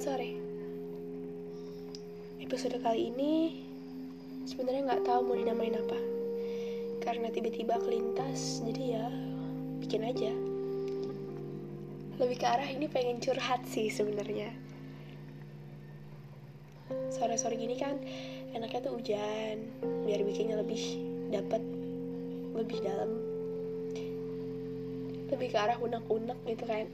Selamat sore. Episode kali ini sebenarnya nggak tahu mau dinamain apa. Karena tiba-tiba kelintas, jadi ya bikin aja. Lebih ke arah ini pengen curhat sih sebenarnya. Sore-sore gini kan enaknya tuh hujan, biar bikinnya lebih dapat lebih dalam. Lebih ke arah unek-unek gitu kan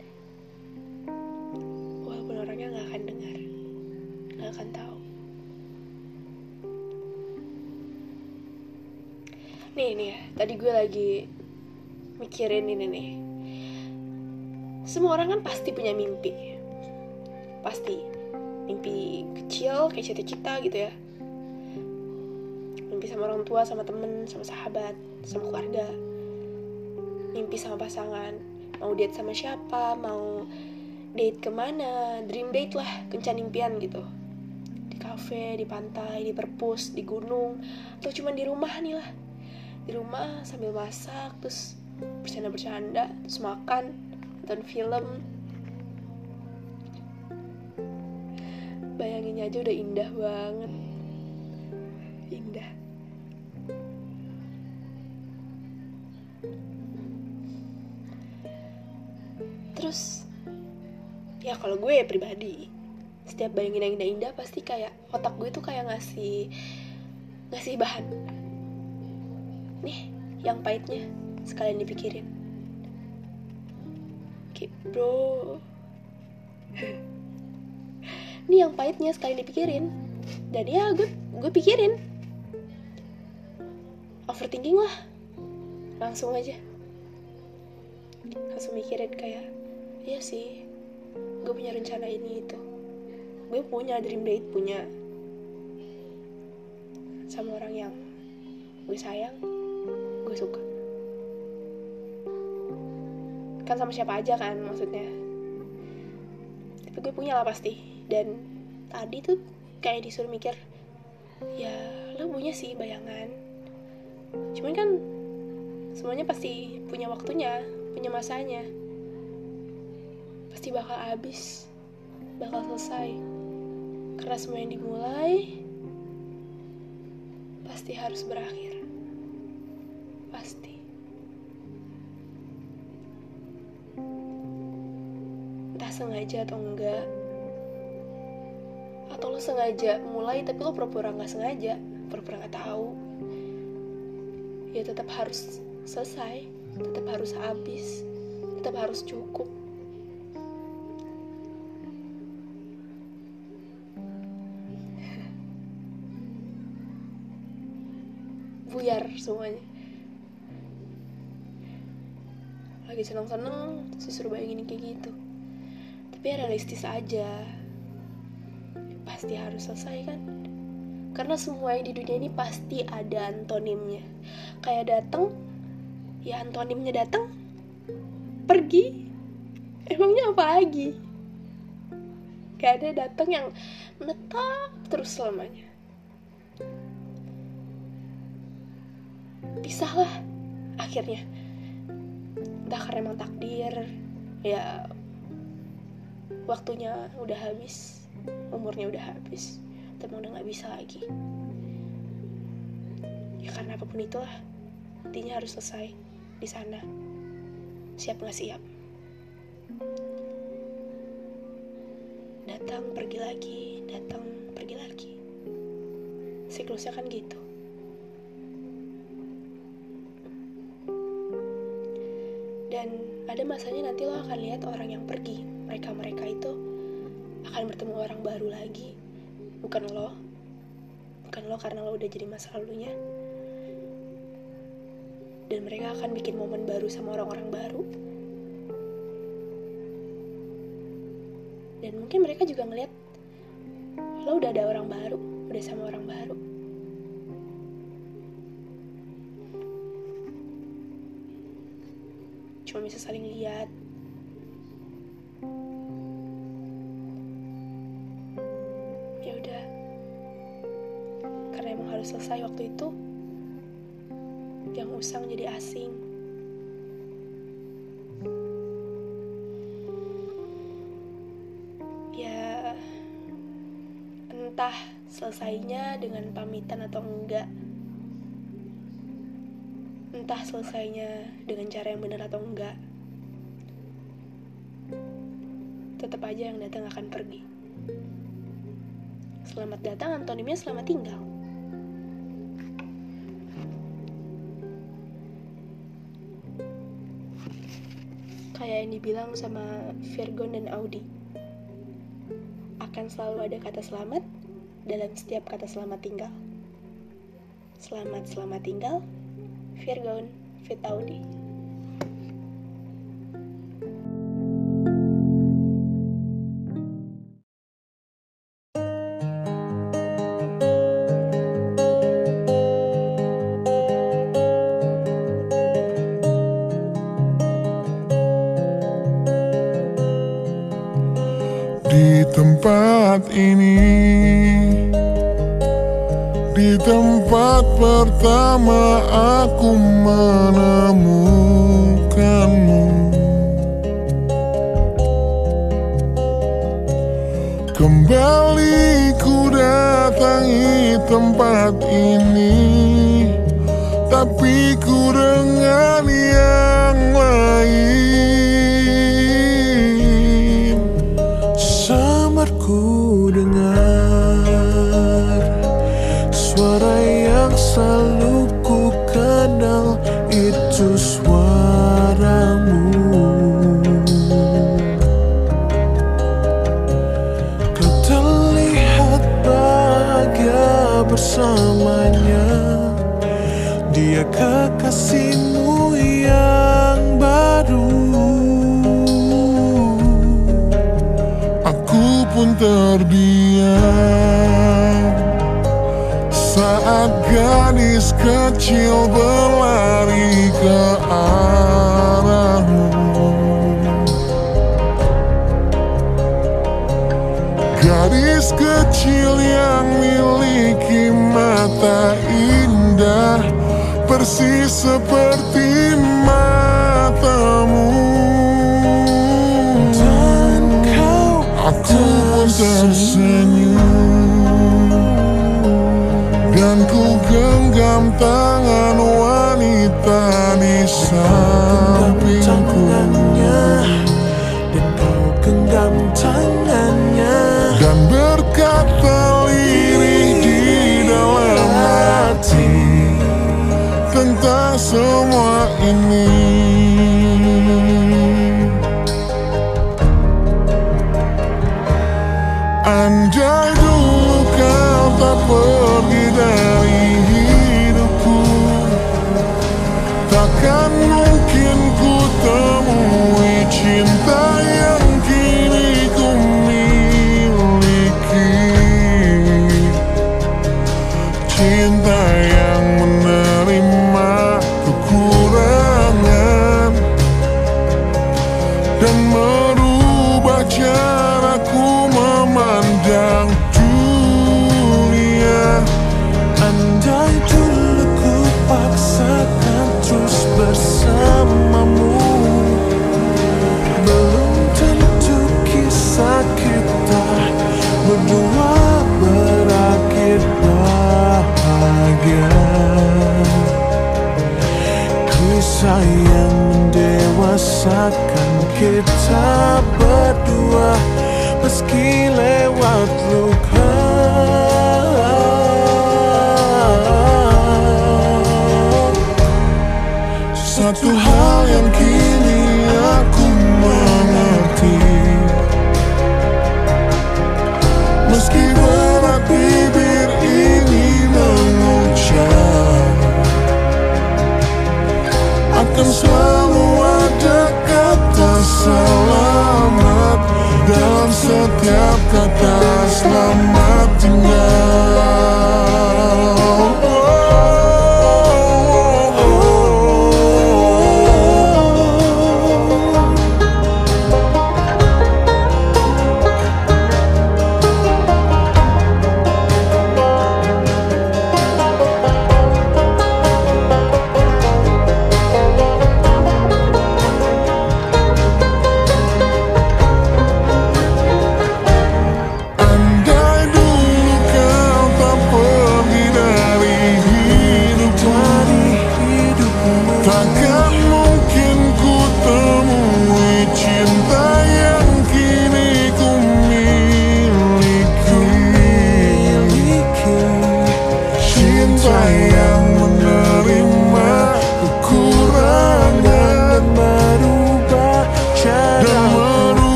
akan tahu. Nih nih ya tadi gue lagi mikirin ini nih. Semua orang kan pasti punya mimpi. Pasti. Mimpi kecil kayak cita-cita gitu ya. Mimpi sama orang tua sama temen sama sahabat sama keluarga. Mimpi sama pasangan. Mau date sama siapa mau date ke mana. Dream date lah kencan impian gitu di cafe di pantai di perpus di gunung atau cuma di rumah nih lah. Di rumah sambil masak terus bercanda-bercanda terus makan nonton film. Bayanginnya aja udah indah banget. Indah. Terus ya kalau gue ya pribadi setiap bayangin yang indah-indah pasti kayak otak gue tuh kayak ngasih ngasih bahan nih yang pahitnya sekalian dipikirin. Oke, bro. Nih yang pahitnya sekalian dipikirin. Dan ya gue gue pikirin. Overthinking lah. Langsung aja. Langsung mikirin kayak iya sih gue punya rencana ini itu. Gue punya dream date punya sama orang yang gue sayang gue suka. Kan sama siapa aja kan maksudnya. Tapi gue punya lah pasti. Dan tadi tuh kayak disuruh mikir ya lo punya sih bayangan. Cuman kan semuanya pasti punya waktunya punya masanya. Pasti bakal habis bakal selesai. Karena semua yang dimulai pasti harus berakhir. Pasti. Entah sengaja atau enggak. Atau lo sengaja mulai tapi lo pura-pura nggak sengaja pura-pura nggak tahu. Ya tetap harus selesai tetap harus habis tetap harus cukup buyar semuanya. Lagi seneng-seneng disuruh bayangin kayak gitu. Tapi ya realistis aja. Pasti harus selesai kan? Karena semua yang di dunia ini pasti ada antonimnya. Kayak datang ya antonimnya datang pergi. Emangnya apa lagi? Gak ada datang yang menetap terus selamanya pisahlah akhirnya entah karena emang takdir ya waktunya udah habis umurnya udah habis tapi udah nggak bisa lagi. Ya karena apa pun itulah intinya harus selesai di sana. Siap nggak siap? Datang pergi lagi datang pergi lagi. Siklusnya kan gitu dan ada masanya nanti lo akan lihat orang yang pergi. Mereka-mereka itu akan bertemu orang baru lagi. Bukan lo. Bukan lo karena lo udah jadi masa lalunya. Dan mereka akan bikin momen baru sama orang-orang baru. Dan mungkin mereka juga ngeliat lo udah ada orang baru udah sama orang baru cuma bisa saling lihat. Ya udah. Karena emang harus selesai waktu itu yang usang jadi asing. Ya entah selesainya dengan pamitan atau enggak selesainya dengan cara yang benar atau enggak tetap aja yang datang akan pergi. Selamat datang antonimnya selamat tinggal. Kayak yang dibilang sama Virgon dan Audi akan selalu ada kata selamat dalam setiap kata selamat tinggal. Selamat selamat tinggal Virgon Fit di tempat pertama aku menemukanmu. Kembali ku datangi tempat ini. Tapi ku dengan yang lain. Samar Dia kekasihmu yang baru. Aku pun terdiam. Saat gadis kecil berlari ke arahmu. Gadis kecil yang miliki mata indah Persis seperti matamu. Dan kau Aku pun tersenyum. Dan ku genggam tangan wanita di semua ini Andai dulu kau tak pergi dari Satu hal yang kini aku mengerti. Meski berat bibir ini mengucap Akan selalu ada kata selamat Dalam setiap kata selamat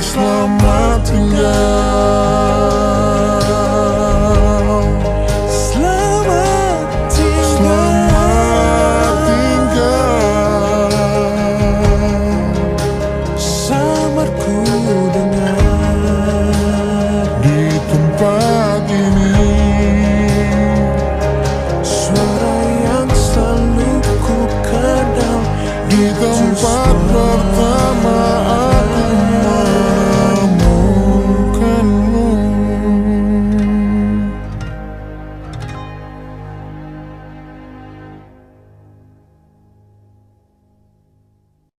selamat Dalam setiap kata selamat tinggal